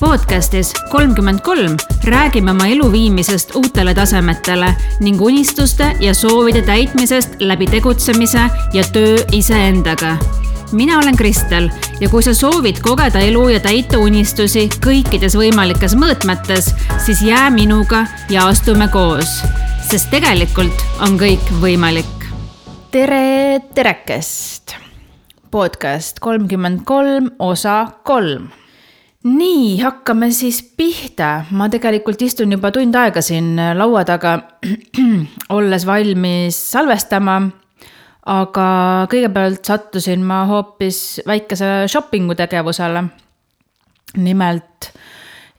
podcastis kolmkümmend kolm räägime oma elu viimisest uutele tasemetele ning unistuste ja soovide täitmisest läbi tegutsemise ja töö iseendaga. mina olen Kristel ja kui sa soovid kogeda elu ja täita unistusi kõikides võimalikes mõõtmetes, siis jää minuga ja astume koos, sest tegelikult on kõik võimalik. Tere, terekest. podcast kolmkümmend kolm, osa kolm nii, hakkame siis pihta. ma tegelikult istun juba tund aega siin laua taga, olles valmis salvestama. aga kõigepealt sattusin ma hoopis väikese shopping'u tegevusele. nimelt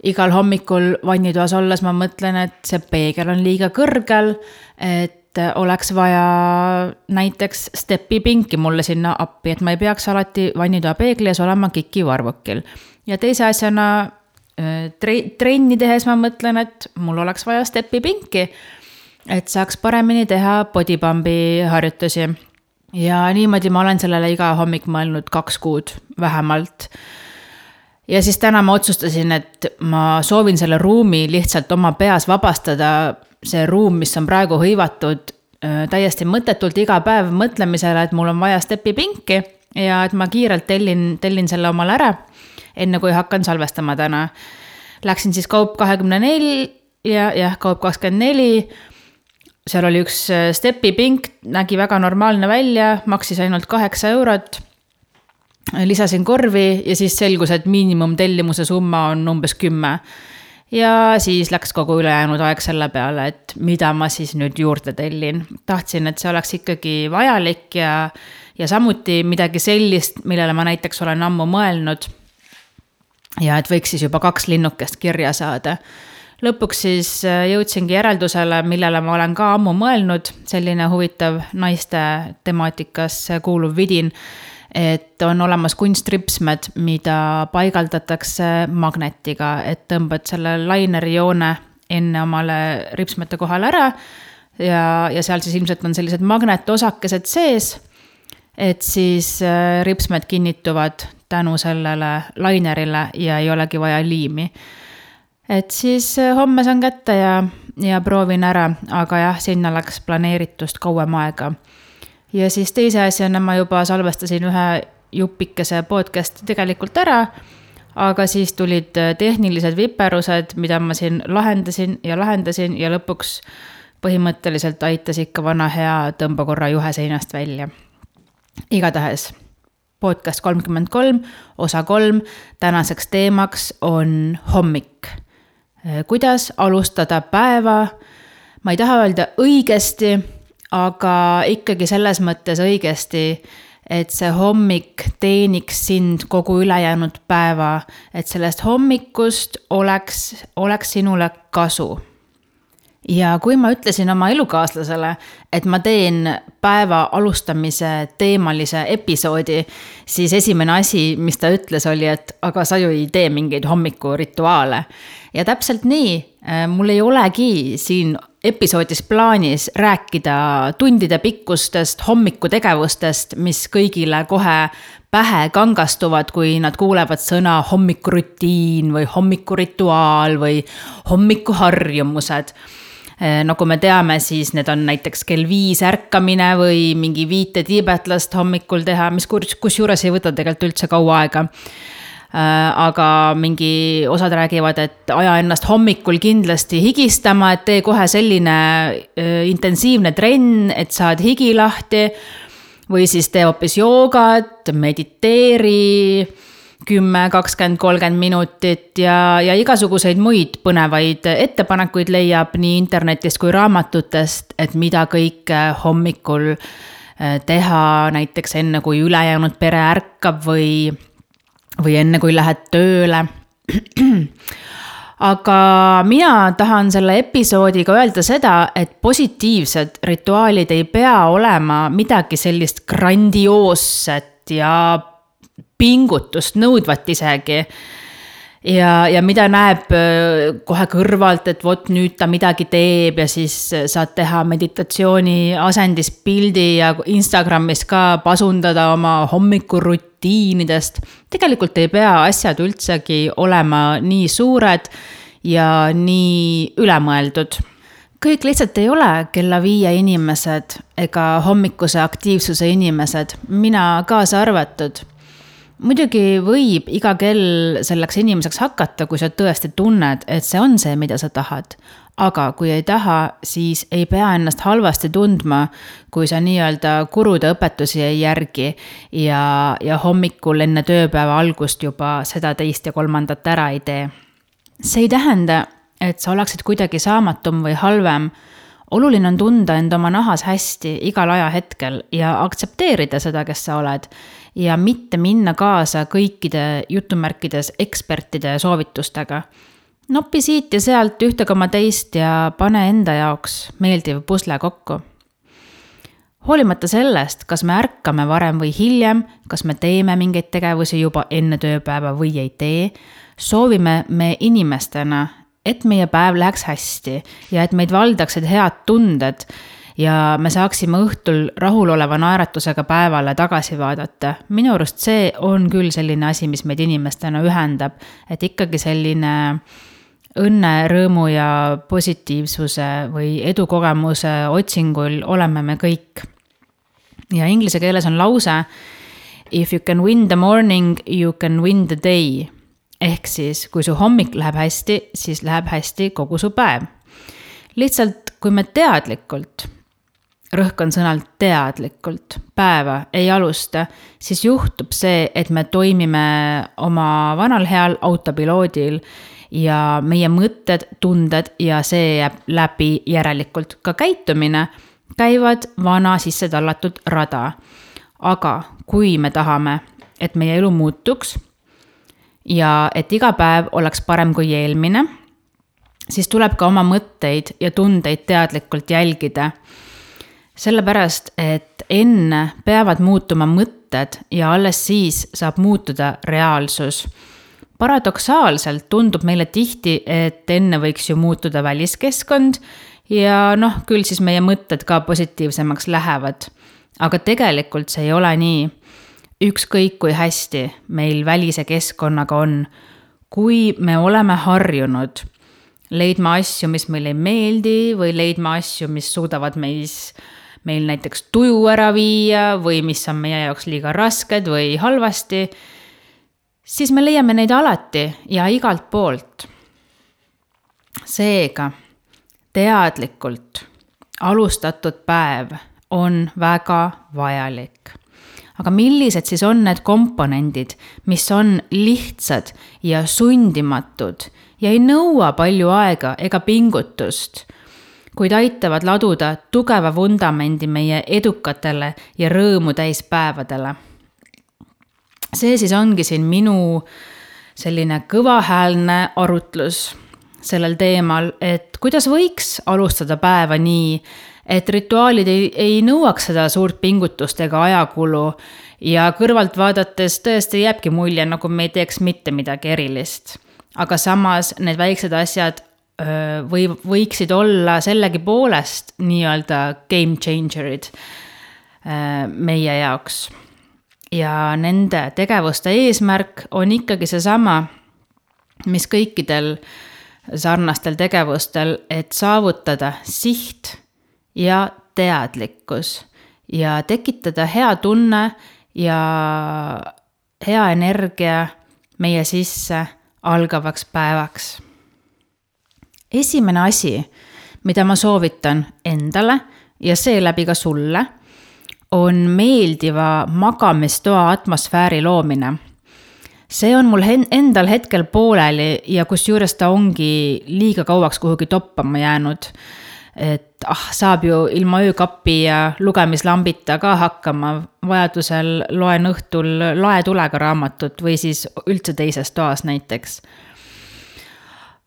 igal hommikul vannitoas olles ma mõtlen, et see peegel on liiga kõrgel, et oleks vaja näiteks stepipinki mulle sinna appi, et ma ei peaks alati vannitoa peegli ees olema kikivarvukil ja teise asjana äh, tre-, trenni tehes ma mõtlen, et mul oleks vaja stepipinki, et saaks paremini teha body pump'i harjutusi. ja niimoodi ma olen sellele iga hommik mõelnud kaks kuud vähemalt. ja siis täna ma otsustasin, et ma soovin selle ruumi lihtsalt oma peas vabastada, see ruum, mis on praegu hõivatud äh, täiesti mõttetult iga päev mõtlemisele, et mul on vaja stepipinki ja et ma kiirelt tellin, tellin selle omale ära enne kui hakkan salvestama täna. Läksin siis Kaup kahekümne neli ja jah, Kaup kakskümmend neli. seal oli üks äh, stepipink, nägi väga normaalne välja, maksis ainult kaheksa eurot. lisasin korvi ja siis selgus, et miinimumtellimuse summa on umbes kümme ja siis läks kogu ülejäänud aeg selle peale, et mida ma siis nüüd juurde tellin. tahtsin, et see oleks ikkagi vajalik ja, ja samuti midagi sellist, millele ma näiteks olen ammu mõelnud ja et võiks siis juba kaks linnukest kirja saada. lõpuks siis äh, jõudsingi järeldusele, millele ma olen ka ammu mõelnud, selline huvitav naiste temaatikasse kuuluv vidin. Et on olemas kunstripsmed, mida paigaldatakse magnetiga, et tõmbad selle laineri joone enne omale ripsmete kohale ära. ja, ja seal siis ilmselt on sellised magnetosakesed sees et siis äh, ripsmed kinnituvad tänu sellele lainerile ja ei olegi vaja liimi. et siis äh, homme saan kätte ja, ja proovin ära, aga jah, sinna läks planeeritust kauem aega. Ja siis teise asjana ma juba salvestasin ühe jupikese podcast'i tegelikult ära, aga siis tulid äh, tehnilised viperused, mida ma siin lahendasin ja lahendasin ja lõpuks põhimõtteliselt aitas ikka vana hea tõmbekorra juhe seinast välja. igatahes podcast kolmkümmend kolm, osa kolm. tänaseks teemaks on hommik. kuidas alustada päeva, ma ei taha öelda õigesti, aga ikkagi selles mõttes õigesti, et see hommik teeniks sind kogu ülejäänud päeva, et sellest hommikust oleks, oleks sinule kasu. Ja kui ma ütlesin oma elukaaslasele, et ma teen päeva alustamise teemalise episoodi, siis esimene asi, mis ta ütles, oli, et aga sa ju ei tee mingeid hommikurituaale. ja täpselt nii, äh, mul ei olegi siin episoodis plaanis rääkida tundide pikkustest hommikutegevustest, mis kõigile kohe pähe kangastuvad, kui nad kuulevad sõna hommikurutiin või hommikurituaal või hommikuharjumused nagu me teame, siis need on näiteks kell viis ärkamine või mingi viite tiibetlast hommikul teha, mis kusjuures ei võta tegelikult üldse kaua aega eh, aga mingi, osad räägivad, et aja ennast hommikul kindlasti higistama, et tee kohe selline äh, intensiivne trenn, et saad higi lahti. või siis tee hoopis joogat, mediteeri kümme, kakskümmend, kolmkümmend minutit ja, ja igasuguseid muid põnevaid ettepanekuid leiab nii internetist kui raamatutest, et mida kõike hommikul äh, teha näiteks enne, kui ülejäänud pere ärkab või, või enne, kui lähed tööle. aga mina tahan selle episoodiga öelda seda, et positiivsed rituaalid ei pea olema midagi sellist grandioosset ja pingutust nõudvat isegi. ja, ja mida näeb äh, kohe kõrvalt, et vot nüüd ta midagi teeb ja siis saad teha meditatsiooni asendis pildi ja Instagramis ka pasundada oma hommikurutiinidest. tegelikult ei pea asjad üldsegi olema nii suured ja nii ülemõeldud kõik lihtsalt ei ole kella viie inimesed ega hommikuse aktiivsuse inimesed, mina kaasa arvatud muidugi võib iga kell selleks inimeseks hakata, kui sa tõesti tunned, et see on see, mida sa tahad. aga kui ei taha, siis ei pea ennast halvasti tundma, kui sa nii-öelda kurude õpetusi ei järgi ja, ja hommikul enne tööpäeva algust juba seda, teist ja kolmandat ära ei tee. see ei tähenda, et sa oleksid kuidagi saamatum või halvem oluline on tunda end oma nahas hästi igal ajahetkel ja aktsepteerida seda, kes sa oled. Ja mitte minna kaasa kõikide jutumärkides ekspertide soovitustega. nopi siit ja sealt ühte koma teist ja pane enda jaoks meeldiv pusle kokku hoolimata sellest, kas me ärkame varem või hiljem, kas me teeme mingeid tegevusi juba enne tööpäeva või ei tee, soovime me inimestena et meie päev läheks hästi ja et meid valdaksid head tunded ja me saaksime õhtul rahuloleva naeratusega päevale tagasi vaadata. minu arust see on küll selline asi, mis meid inimestena ühendab, et ikkagi selline õnne, rõõmu ja positiivsuse või edukogemuse otsingul oleme me kõik. ja inglise keeles on lause If you can win the morning, you can win the day ehk siis, kui su hommik läheb hästi, siis läheb hästi kogu su päev. lihtsalt, kui me teadlikult, rõhk on sõnal teadlikult, päeva ei alusta, siis juhtub see, et me toimime oma vanal heal autopiloodil ja meie mõtted, tunded ja see jääb läbi järelikult ka käitumine käivad vana sisse tallatud rada. aga kui me tahame, et meie elu muutuks ja et iga päev oleks parem kui eelmine, siis tuleb ka oma mõtteid ja tundeid teadlikult jälgida. Sellepärast, et enne peavad muutuma mõtted ja alles siis saab muutuda reaalsus. paradoksaalselt tundub meile tihti, et enne võiks ju muutuda väliskeskkond ja noh, küll siis meie mõtted ka positiivsemaks lähevad. aga tegelikult see ei ole nii ükskõik kui hästi meil välise keskkonnaga on, kui me oleme harjunud leidma asju, mis meile ei meeldi või leidma asju, mis suudavad meis, meil näiteks tuju ära viia või mis on meie jaoks liiga rasked või halvasti, siis me leiame neid alati ja igalt poolt. seega teadlikult alustatud päev on väga vajalik aga millised siis on need komponendid, mis on lihtsad ja sundimatud ja ei nõua palju aega ega pingutust, kuid aitavad laduda tugeva vundamendi meie edukatele ja rõõmu täis päevadele. see siis ongi siin minu selline kõvahäälne arutlus sellel teemal, et kuidas võiks alustada päeva nii, et rituaalid ei, ei nõuaks seda suurt pingutust ega ajakulu ja kõrvalt vaadates tõesti jääbki mulje, nagu me ei teeks mitte midagi erilist. aga samas need väiksed asjad või võiksid olla sellegipoolest nii-öelda game changer'id meie jaoks. ja nende tegevuste eesmärk on ikkagi seesama, mis kõikidel sarnastel tegevustel, et saavutada siht ja teadlikkus ja tekitada hea tunne ja hea energia meie sisse algavaks päevaks. Esimene asi, mida ma soovitan endale ja seeläbi ka sulle, on meeldiva magamistoa atmosfääri loomine. see on mul endal hetkel pooleli ja kusjuures ta ongi liiga kauaks kuhugi toppama jäänud et ah, saab ju ilma öökapi ja lugemislambita ka hakkama, vajadusel loen õhtul laetulega raamatut või siis üldse teises toas näiteks.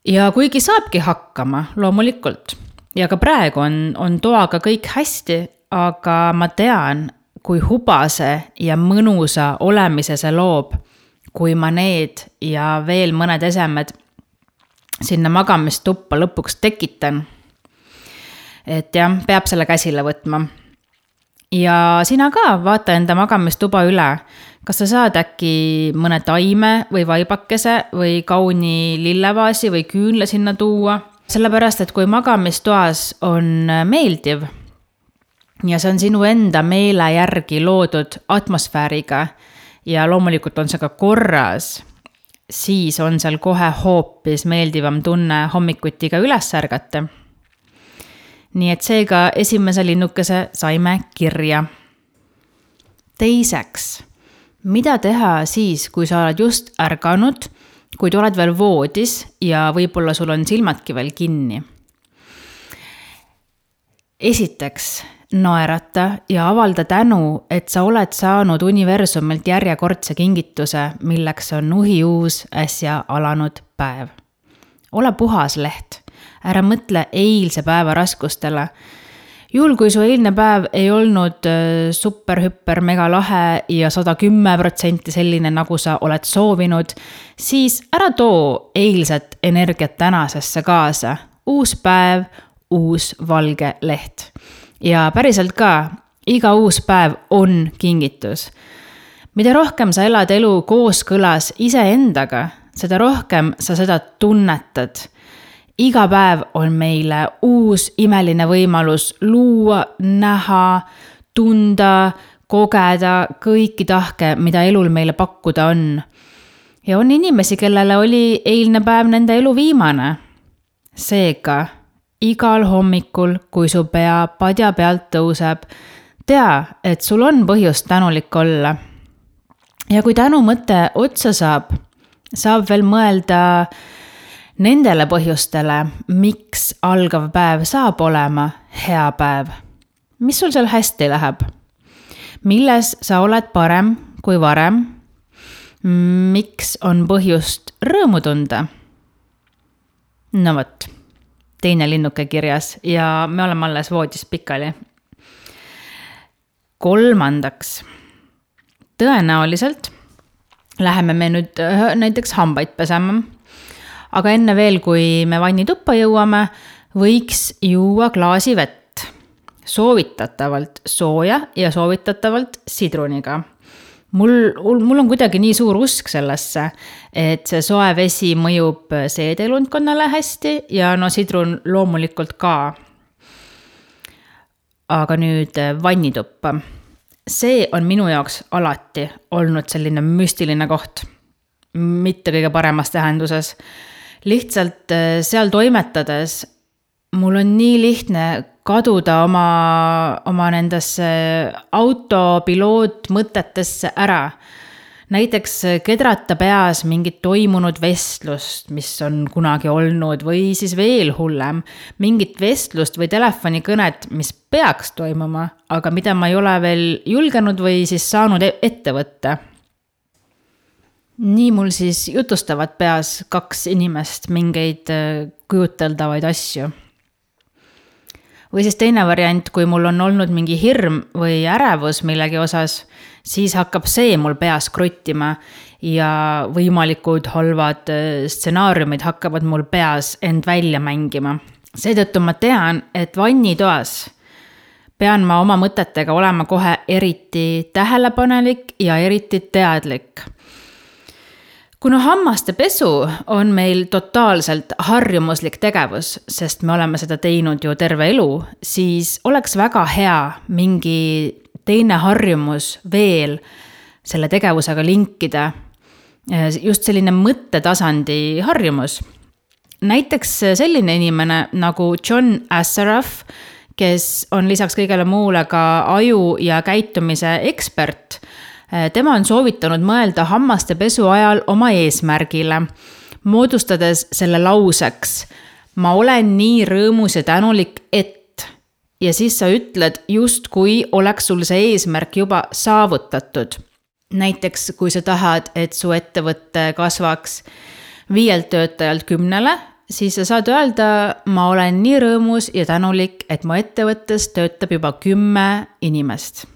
Ja kuigi saabki hakkama, loomulikult, ja ka praegu on, on toaga kõik hästi, aga ma tean, kui hubase ja mõnusa olemise see loob, kui ma need ja veel mõned esemed sinna magamistuppa lõpuks tekitan. et jah, peab selle käsile võtma. ja sina ka vaata enda magamistuba üle. Kas sa saad äkki mõne taime või vaibakese või kauni lillevaasi või küünla sinna tuua? sellepärast, et kui magamistoas on meeldiv ja see on sinu enda meele järgi loodud atmosfääriga ja loomulikult on see ka korras, siis on seal kohe hoopis meeldivam tunne hommikuti ka üles ärgata. nii et seega esimese linnukese saime kirja. teiseks, mida teha siis, kui sa oled just ärganud, kuid oled veel voodis ja võib-olla sul on silmadki veel kinni? esiteks naerata ja avalda tänu, et sa oled saanud universumilt järjekordse kingituse, milleks on uhiuus äsja alanud päev. ole puhas, leht, ära mõtle eilse päeva raskustele. Juhul, kui su eilne päev ei olnud äh, super-hüper mega lahe ja sada kümme protsenti selline, nagu sa oled soovinud, siis ära too eilset energiat tänasesse kaasa. uus päev, uus valge leht ja päriselt ka, iga uus päev on kingitus. mida rohkem sa elad elu kooskõlas iseendaga, seda rohkem sa seda tunnetad. Iga päev on meile uus imeline võimalus luua, näha, tunda, kogeda kõiki tahke, mida elul meile pakkuda on. ja on inimesi, kellele oli eilne päev nende elu viimane. seega igal hommikul, kui su pea padja pealt tõuseb, tea, et sul on põhjust tänulik olla. ja kui tänumõte otsa saab, saab veel mõelda nendele põhjustele, miks algav päev saab olema hea päev. mis sul seal hästi läheb? milles sa oled parem kui varem? miks on põhjust rõõmu tunda? no vot teine linnuke kirjas ja me oleme alles voodis pikali. kolmandaks, tõenäoliselt läheme me nüüd äh, näiteks hambaid pesema. Aga enne veel, kui me vannituppa jõuame, võiks juua klaasi vett. soovitatavalt sooja ja soovitatavalt sidruniga mul, mul on kuidagi nii suur usk sellesse, et see soe vesi mõjub seedelundkonnale hästi ja no sidrun loomulikult ka. aga nüüd vannituppa. see on minu jaoks alati olnud selline müstiline koht. mitte kõige paremas tähenduses. Lihtsalt eh, seal toimetades mul on nii lihtne kaduda oma, oma nendesse autopilootmõtetesse ära. näiteks kedrata peas mingit toimunud vestlust, mis on kunagi olnud või siis veel hullem, mingit vestlust või telefonikõnet, mis peaks toimuma, aga mida ma ei ole veel julgenud või siis saanud e-, ette võtta nii mul siis jutustavad peas kaks inimest mingeid äh, kujuteldavaid asju või siis teine variant, kui mul on olnud mingi hirm või ärevus millegi osas, siis hakkab see mul peas kruttima ja võimalikud halvad äh, stsenaariumid hakkavad mul peas end välja mängima. seetõttu ma tean, et vannitoas pean ma oma mõtetega olema kohe eriti tähelepanelik ja eriti teadlik kuna hammaste pesu on meil totaalselt harjumuslik tegevus, sest me oleme seda teinud ju terve elu, siis oleks väga hea mingi teine harjumus veel selle tegevusega linkida. just selline mõttetasandi harjumus. näiteks selline inimene nagu John Assaraf, kes on lisaks kõigele muule ka aju ja käitumise ekspert tema on soovitanud mõelda hammaste pesu ajal oma eesmärgile, moodustades selle lauseks. ma olen nii rõõmus ja tänulik, et ja siis sa ütled, justkui oleks sul see eesmärk juba saavutatud. näiteks kui sa tahad, et su ettevõte kasvaks viielt töötajalt kümnele, siis sa saad öelda, ma olen nii rõõmus ja tänulik, et mu ettevõttes töötab juba kümme inimest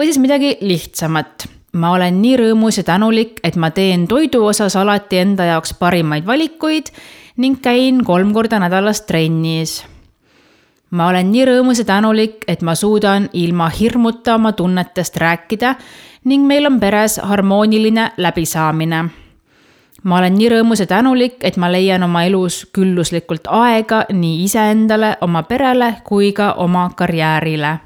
või siis midagi lihtsamat. ma olen nii rõõmus ja tänulik, et ma teen toidu osas alati enda jaoks parimaid valikuid ning käin kolm korda nädalas trennis. ma olen nii rõõmus ja tänulik, et ma suudan ilma hirmuta oma tunnetest rääkida ning meil on peres harmooniline läbisaamine ma olen nii rõõmus ja tänulik, et ma leian oma elus külluslikult aega nii iseendale, oma perele kui ka oma karjäärile.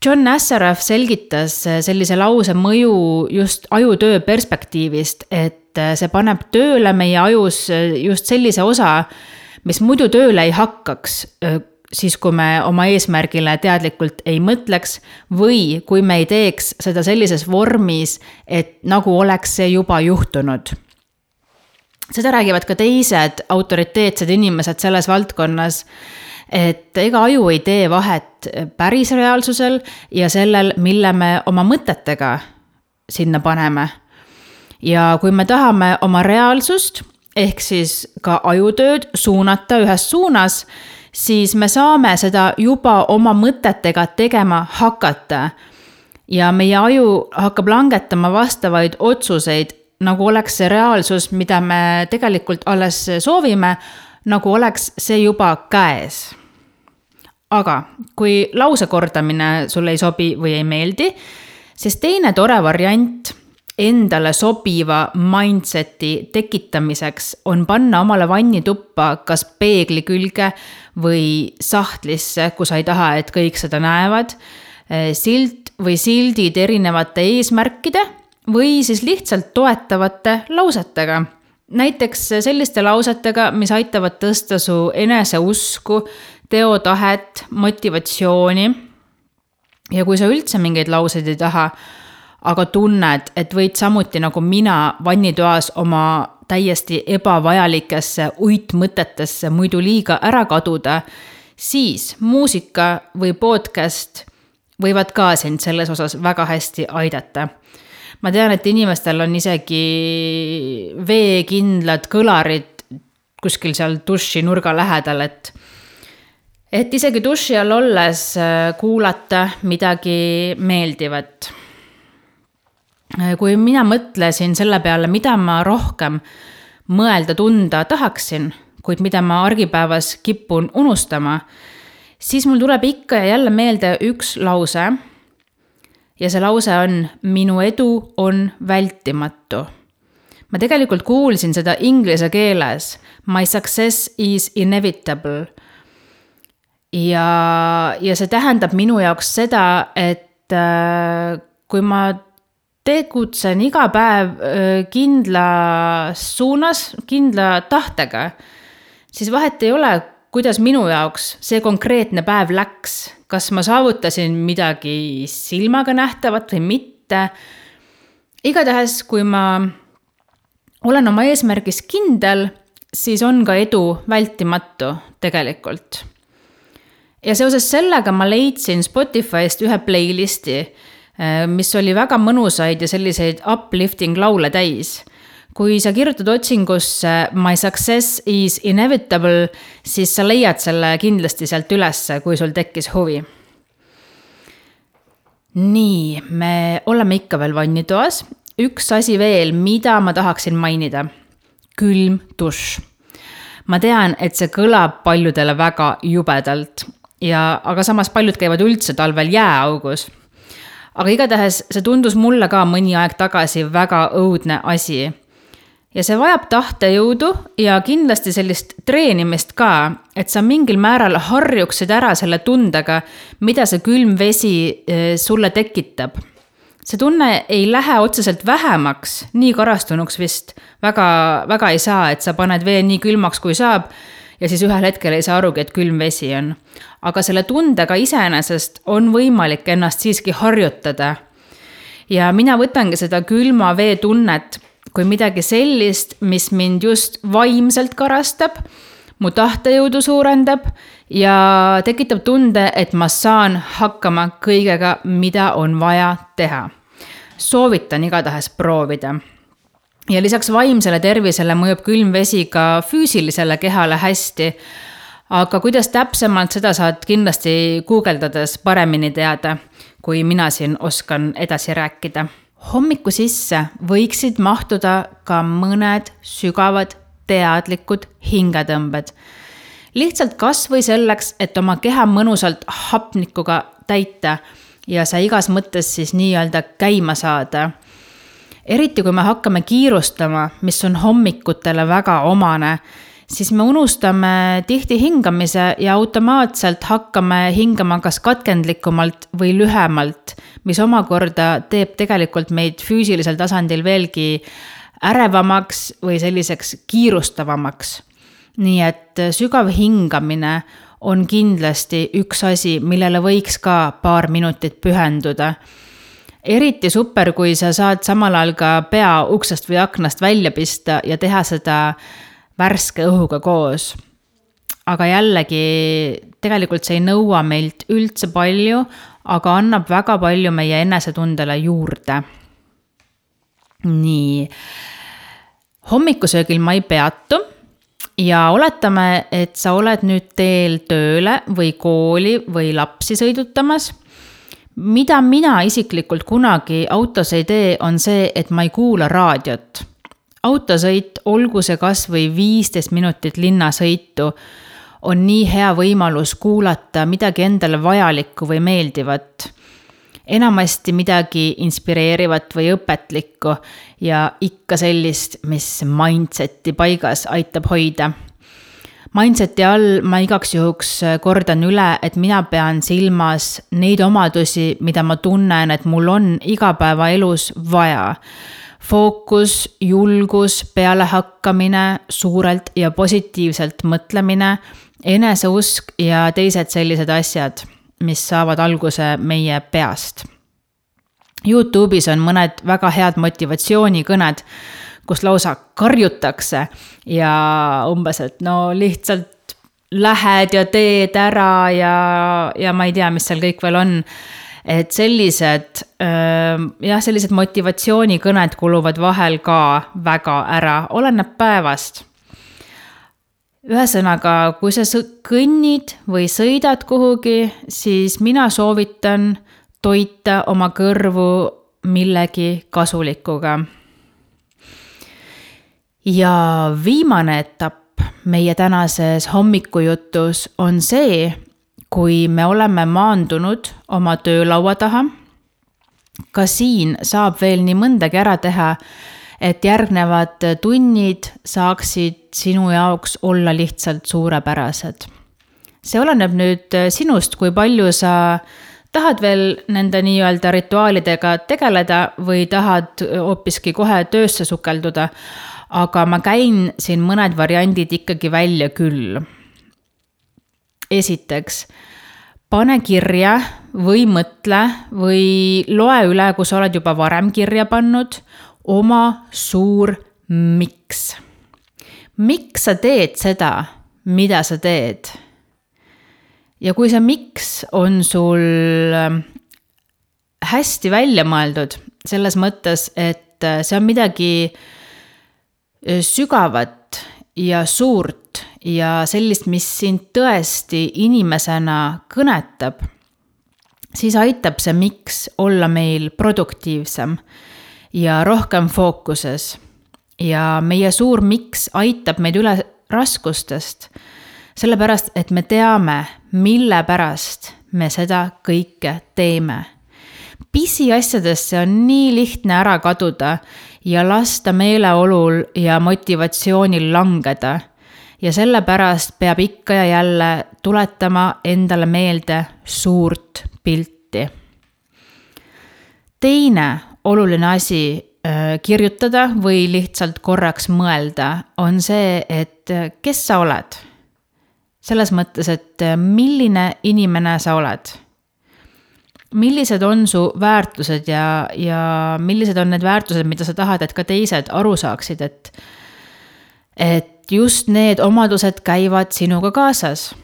John Nassaraf selgitas sellise lause mõju just ajutöö perspektiivist, et see paneb tööle meie ajus just sellise osa, mis muidu tööle ei hakkaks, siis kui me oma eesmärgile teadlikult ei mõtleks või kui me ei teeks seda sellises vormis, et nagu oleks see juba juhtunud. seda räägivad ka teised autoriteetsed inimesed selles valdkonnas, et ega aju ei tee vahet päris reaalsusel ja sellel, mille me oma mõtetega sinna paneme. ja kui me tahame oma reaalsust ehk siis ka ajutööd suunata ühes suunas siis me saame seda juba oma mõtetega tegema hakata. ja meie aju hakkab langetama vastavaid otsuseid, nagu oleks see reaalsus, mida me tegelikult alles soovime, nagu oleks see juba käes. Aga kui lause kordamine sulle ei sobi või ei meeldi, siis teine tore variant endale sobiva mindset'i tekitamiseks on panna omale vannituppa kas peegli külge või sahtlisse, kui sa ei taha, et kõik seda näevad, eh, silt või sildid erinevate eesmärkide või siis lihtsalt toetavate lausetega. näiteks selliste lausetega, mis aitavad tõsta su eneseusku, teotahet, motivatsiooni. ja kui sa üldse mingeid lauseid ei taha, aga tunned, et võid samuti nagu mina vannitoas oma täiesti ebavajalikesse uitmõtetesse muidu liiga ära kaduda, siis muusika või podcast võivad ka sind selles osas väga hästi aidata. ma tean, et inimestel on isegi veekindlad kõlarid kuskil seal duši nurga lähedal, et et isegi duši all olles äh, kuulata midagi meeldivat Äh, kui mina mõtlesin selle peale, mida ma rohkem mõelda, tunda tahaksin, kuid mida ma argipäevas kipun unustama, siis mul tuleb ikka ja jälle meelde üks lause. ja see lause on, minu edu on vältimatu. ma tegelikult kuulsin seda inglise keeles, my success is inevitable. Ja, ja see tähendab minu jaoks seda, et äh, kui ma tegutsen iga päev kindlas suunas, kindla tahtega, siis vahet ei ole, kuidas minu jaoks see konkreetne päev läks, kas ma saavutasin midagi silmaga nähtavat või mitte. igatahes, kui ma olen oma eesmärgis kindel, siis on ka edu vältimatu tegelikult. Ja seoses sellega ma leidsin Spotify'st ühe playlist'i Äh, mis oli väga mõnusaid ja selliseid uplifting laule täis. kui sa kirjutad otsingusse My success is inevitable, siis sa leiad selle kindlasti sealt ülesse, kui sul tekkis huvi. nii, me oleme ikka veel vannitoas. üks asi veel, mida ma tahaksin mainida. külm dušš. ma tean, et see kõlab paljudele väga jubedalt ja, aga samas paljud käivad üldse talvel jääaugus aga igatahes see tundus mulle ka mõni aeg tagasi väga õudne asi. ja see vajab tahtejõudu ja kindlasti sellist treenimist ka, et sa mingil määral harjuksid ära selle tundega, mida see külm vesi eh, sulle tekitab. see tunne ei lähe otseselt vähemaks, nii karastunuks vist väga, väga ei saa, et sa paned vee nii külmaks, kui saab ja siis ühel hetkel ei saa arugi, et külm vesi on. aga selle tundega iseenesest on võimalik ennast siiski harjutada. ja mina võtangi seda külma vee tunnet kui midagi sellist, mis mind just vaimselt karastab, mu tahtejõudu suurendab ja tekitab tunde, et ma saan hakkama kõigega, mida on vaja teha. soovitan igatahes proovida ja lisaks vaimsele tervisele mõjub külm vesi ka füüsilisele kehale hästi. aga kuidas täpsemalt, seda saad kindlasti guugeldades paremini teada. kui mina siin oskan edasi rääkida. hommiku sisse võiksid mahtuda ka mõned sügavad teadlikud hingetõmbed. lihtsalt kasvõi selleks, et oma keha mõnusalt hapnikuga täita ja sa igas mõttes siis nii-öelda käima saada eriti kui me hakkame kiirustama, mis on hommikutele väga omane, siis me unustame tihti hingamise ja automaatselt hakkame hingama kas katkendlikumalt või lühemalt, mis omakorda teeb tegelikult meid füüsilisel tasandil veelgi ärevamaks või selliseks kiirustavamaks. nii et sügav hingamine on kindlasti üks asi, millele võiks ka paar minutit pühenduda eriti super, kui sa saad samal ajal ka pea uksest või aknast välja pista ja teha seda värske õhuga koos. aga jällegi, tegelikult see ei nõua meilt üldse palju, aga annab väga palju meie enesetundele juurde. nii, hommikusöögil ma ei peatu ja oletame, et sa oled nüüd teel tööle või kooli või lapsi sõidutamas mida mina isiklikult kunagi autos ei tee, on see, et ma ei kuula raadiot. autosõit, olgu see kasvõi viisteist minutit linnasõitu, on nii hea võimalus kuulata midagi endale vajalikku või meeldivat. enamasti midagi inspireerivat või õpetlikku ja ikka sellist, mis mindset'i paigas aitab hoida Mindseti all ma igaks juhuks äh, kordan üle, et mina pean silmas neid omadusi, mida ma tunnen, et mul on igapäevaelus vaja. fookus, julgus, pealehakkamine, suurelt ja positiivselt mõtlemine, eneseusk ja teised sellised asjad, mis saavad alguse meie peast. Youtube'is on mõned väga head motivatsioonikõned kus lausa karjutakse ja umbes, et no lihtsalt lähed ja teed ära ja, ja ma ei tea, mis seal kõik veel on. et sellised jah, sellised motivatsioonikõned kuluvad vahel ka väga ära, oleneb päevast ühesõnaga, kui sa kõnnid või sõidad kuhugi, siis mina soovitan toita oma kõrvu millegi kasulikuga ja viimane etapp meie tänases hommikujutus on see, kui me oleme maandunud oma töölaua taha. ka siin saab veel nii mõndagi ära teha, et järgnevad tunnid saaksid sinu jaoks olla lihtsalt suurepärased. see oleneb nüüd sinust, kui palju sa tahad veel nende nii-öelda rituaalidega tegeleda või tahad hoopiski kohe töösse sukelduda aga ma käin siin mõned variandid ikkagi välja küll. esiteks, pane kirja või mõtle või loe üle, kui sa oled juba varem kirja pannud, oma suur miks. miks sa teed seda, mida sa teed? ja kui see miks on sul ähm, hästi välja mõeldud, selles mõttes, et äh, see on midagi sügavat ja suurt ja sellist, mis sind tõesti inimesena kõnetab, siis aitab see miks olla meil produktiivsem ja rohkem fookuses. ja meie suur miks aitab meid üle raskustest, sellepärast et me teame, mille pärast me seda kõike teeme. pisiasjadesse on nii lihtne ära kaduda ja lasta meeleolul ja motivatsioonil langeda. ja sellepärast peab ikka ja jälle tuletama endale meelde suurt pilti. teine oluline asi äh, kirjutada või lihtsalt korraks mõelda, on see, et äh, kes sa oled. selles mõttes, et äh, milline inimene sa oled millised on su väärtused ja, ja millised on need väärtused, mida sa tahad, et ka teised aru saaksid, et, et just need omadused käivad sinuga kaasas.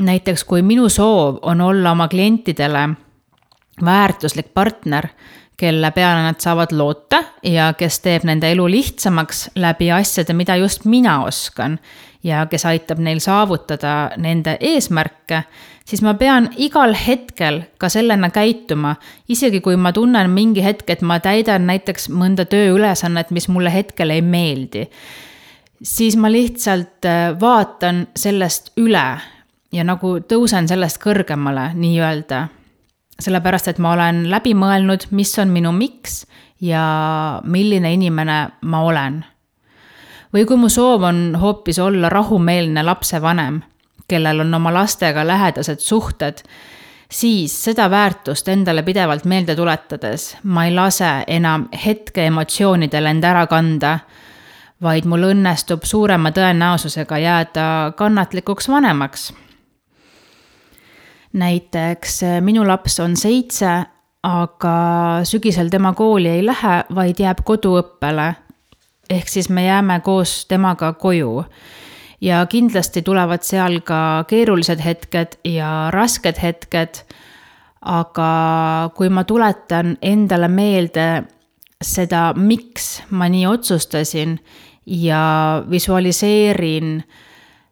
näiteks kui minu soov on olla oma klientidele väärtuslik partner, kelle peale nad saavad loota ja kes teeb nende elu lihtsamaks läbi asjade, mida just mina oskan ja kes aitab neil saavutada nende eesmärke, siis ma pean igal hetkel ka sellena käituma. isegi kui ma tunnen mingi hetk, et ma täidan näiteks mõnda tööülesannet, mis mulle hetkel ei meeldi, siis ma lihtsalt äh, vaatan sellest üle ja nagu tõusen sellest kõrgemale nii-öelda. sellepärast, et ma olen läbi mõelnud, mis on minu miks ja milline inimene ma olen või kui mu soov on hoopis olla rahumeelne lapsevanem, kellel on oma lastega lähedased suhted, siis seda väärtust endale pidevalt meelde tuletades ma ei lase enam hetke emotsioonidel end ära kanda, vaid mul õnnestub suurema tõenäosusega jääda kannatlikuks vanemaks. näiteks minu laps on seitse, aga sügisel tema kooli ei lähe, vaid jääb koduõppele ehk siis me jääme koos temaga koju. ja kindlasti tulevad seal ka keerulised hetked ja rasked hetked. aga kui ma tuletan endale meelde seda, miks ma nii otsustasin ja visualiseerin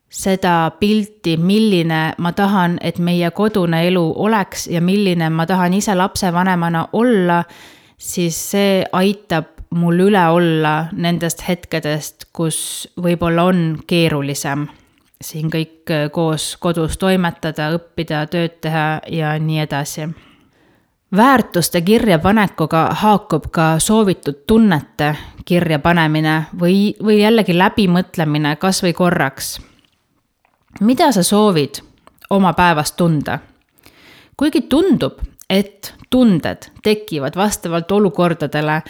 seda pilti, milline ma tahan, et meie kodune elu oleks ja milline ma tahan ise lapsevanemana olla, siis see aitab mul üle olla nendest hetkedest, kus võib-olla on keerulisem siin kõik äh, koos kodus toimetada, õppida, tööd teha ja nii edasi. väärtuste kirjapanekuga haakub ka soovitud tunnete kirjapanemine või, või jällegi läbimõtlemine kas või korraks. mida sa soovid oma päevast tunda? kuigi tundub, et tunded tekivad vastavalt olukordadele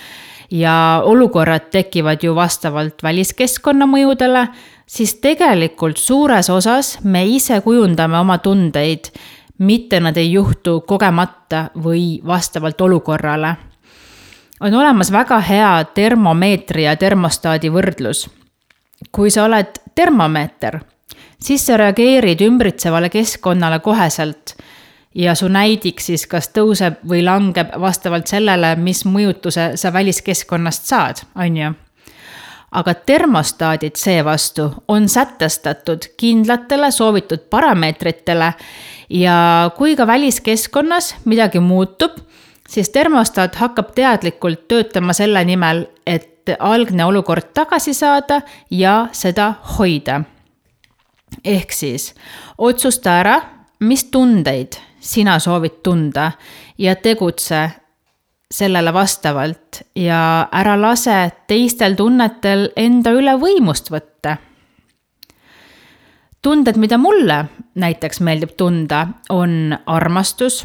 ja olukorrad tekivad ju vastavalt väliskeskkonna mõjudele, siis tegelikult suures osas me ise kujundame oma tundeid, mitte nad ei juhtu kogemata või vastavalt olukorrale. on olemas väga hea termomeetri ja termostaadi võrdlus. kui sa oled termomeeter, siis sa reageerid ümbritsevale keskkonnale koheselt ja su näidik siis kas tõuseb või langeb vastavalt sellele, mis mõjutuse sa väliskeskkonnast saad, on ju. aga termostaadid seevastu on sätestatud kindlatele soovitud parameetritele ja kui ka väliskeskkonnas midagi muutub, siis termostaat hakkab teadlikult töötama selle nimel, et algne olukord tagasi saada ja seda hoida. ehk siis otsusta ära, mis tundeid sina soovid tunda ja tegutse sellele vastavalt ja ära lase teistel tunnetel enda üle võimust võtta. tunded, mida mulle näiteks meeldib tunda, on armastus,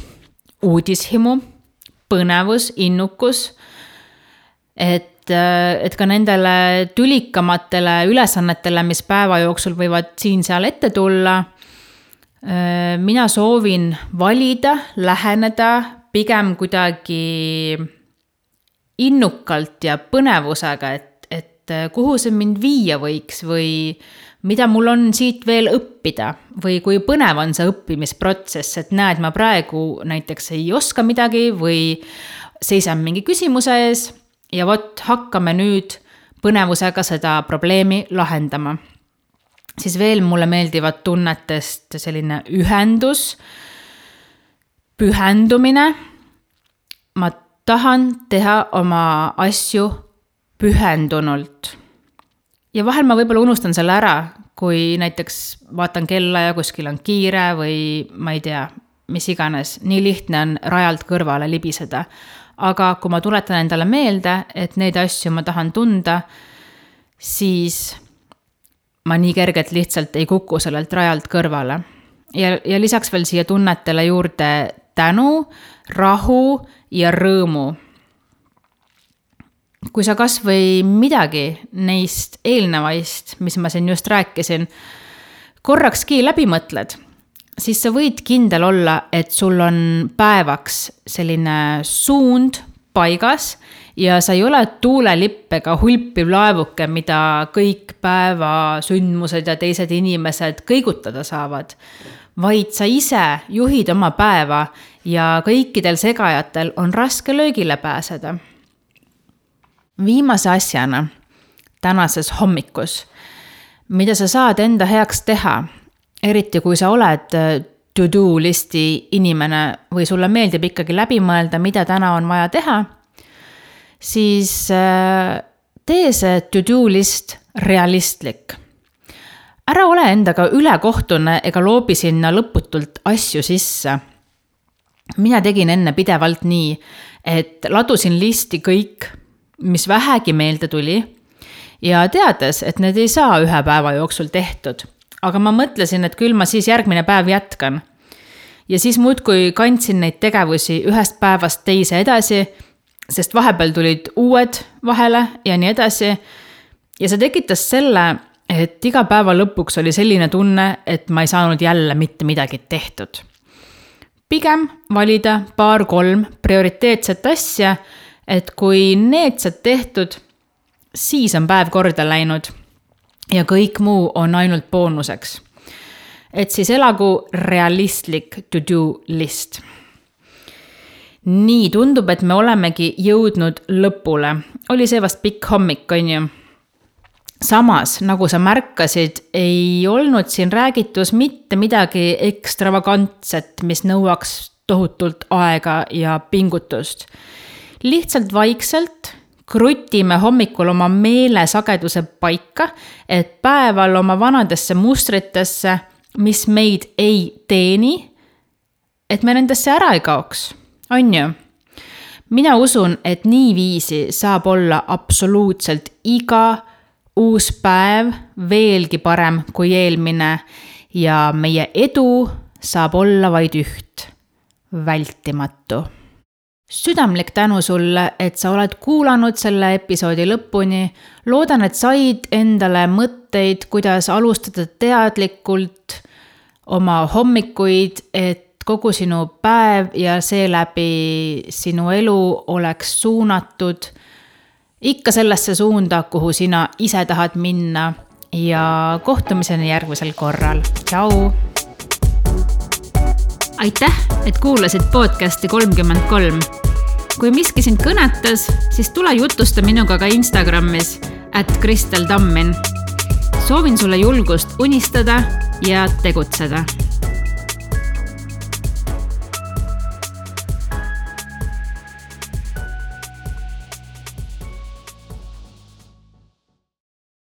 uudishimu, põnevus, innukus. et, et ka nendele tülikamatele ülesannetele, mis päeva jooksul võivad siin-seal ette tulla mina soovin valida, läheneda pigem kuidagi innukalt ja põnevusega, et, et äh, kuhu see mind viia võiks või mida mul on siit veel õppida või kui põnev on see õppimisprotsess, et näed, ma praegu näiteks ei oska midagi või seisan mingi küsimuse ees ja vot hakkame nüüd põnevusega seda probleemi lahendama siis veel mulle meeldivad tunnetest selline ühendus, pühendumine. ma tahan teha oma asju pühendunult. ja vahel ma võib-olla unustan selle ära, kui näiteks vaatan kella ja kuskil on kiire või ma ei tea, mis iganes, nii lihtne on rajalt kõrvale libiseda. aga kui ma tuletan endale meelde, et neid asju ma tahan tunda, siis ma nii kergelt lihtsalt ei kuku sellelt rajalt kõrvale. ja, ja lisaks veel siia tunnetele juurde tänu, rahu ja rõõmu. kui sa kasvõi midagi neist eelnevaist, mis ma siin just rääkisin, korrakski läbi mõtled, siis sa võid kindel olla, et sul on päevaks selline suund paigas ja sa ei ole tuulelipp ega hulpiv laevuke, mida kõik päeva sündmused ja teised inimesed kõigutada saavad. vaid sa ise juhid oma päeva ja kõikidel segajatel on raske löögile pääseda. viimase asjana tänases hommikus, mida sa saad enda heaks teha, eriti kui sa oled äh, to-do listi inimene või sulle meeldib ikkagi läbi mõelda, mida täna on vaja teha, siis äh, tee see to-do list realistlik ära ole endaga ülekohtune ega loobi sinna lõputult asju sisse. mina tegin enne pidevalt nii, et ladusin listi kõik, mis vähegi meelde tuli ja teades, et need ei saa ühe päeva jooksul tehtud. aga ma mõtlesin, et küll ma siis järgmine päev jätkan. ja siis muudkui kandsin neid tegevusi ühest päevast teise edasi, sest vahepeal tulid uued vahele ja nii edasi. ja see tekitas selle et iga päeva lõpuks oli selline tunne, et ma ei saanud jälle mitte midagi tehtud. pigem valida paar-kolm prioriteetset asja, et kui need saad tehtud, siis on päev korda läinud ja kõik muu on ainult boonuseks. et siis elagu realistlik to-do list nii tundub, et me olemegi jõudnud lõpule, oli see vast pikk hommik, on ju? Samas, nagu sa märkasid, ei olnud siin räägitus mitte midagi ekstravagantset, mis nõuaks tohutult aega ja pingutust. lihtsalt vaikselt krutime hommikul oma meelesageduse paika, et päeval oma vanadesse mustritesse, mis meid ei teeni, et me nendesse ära ei kaoks, on ju mina usun, et niiviisi saab olla absoluutselt iga uus päev veelgi parem kui eelmine ja meie edu saab olla vaid üht, vältimatu. südamlik tänu sulle, et sa oled kuulanud selle episoodi lõpuni. loodan, et said endale mõtteid, kuidas alustada teadlikult oma hommikuid, et kogu sinu päev ja seeläbi sinu elu oleks suunatud ikka sellesse suunda, kuhu sina ise tahad minna ja kohtumiseni järgmisel korral, tšau. aitäh, et kuulasid podcast'i kolmkümmend kolm. kui miski sind kõnetas, siis tule jutusta minuga ka Instagramis, at Kristel Tammin. soovin sulle julgust unistada ja tegutseda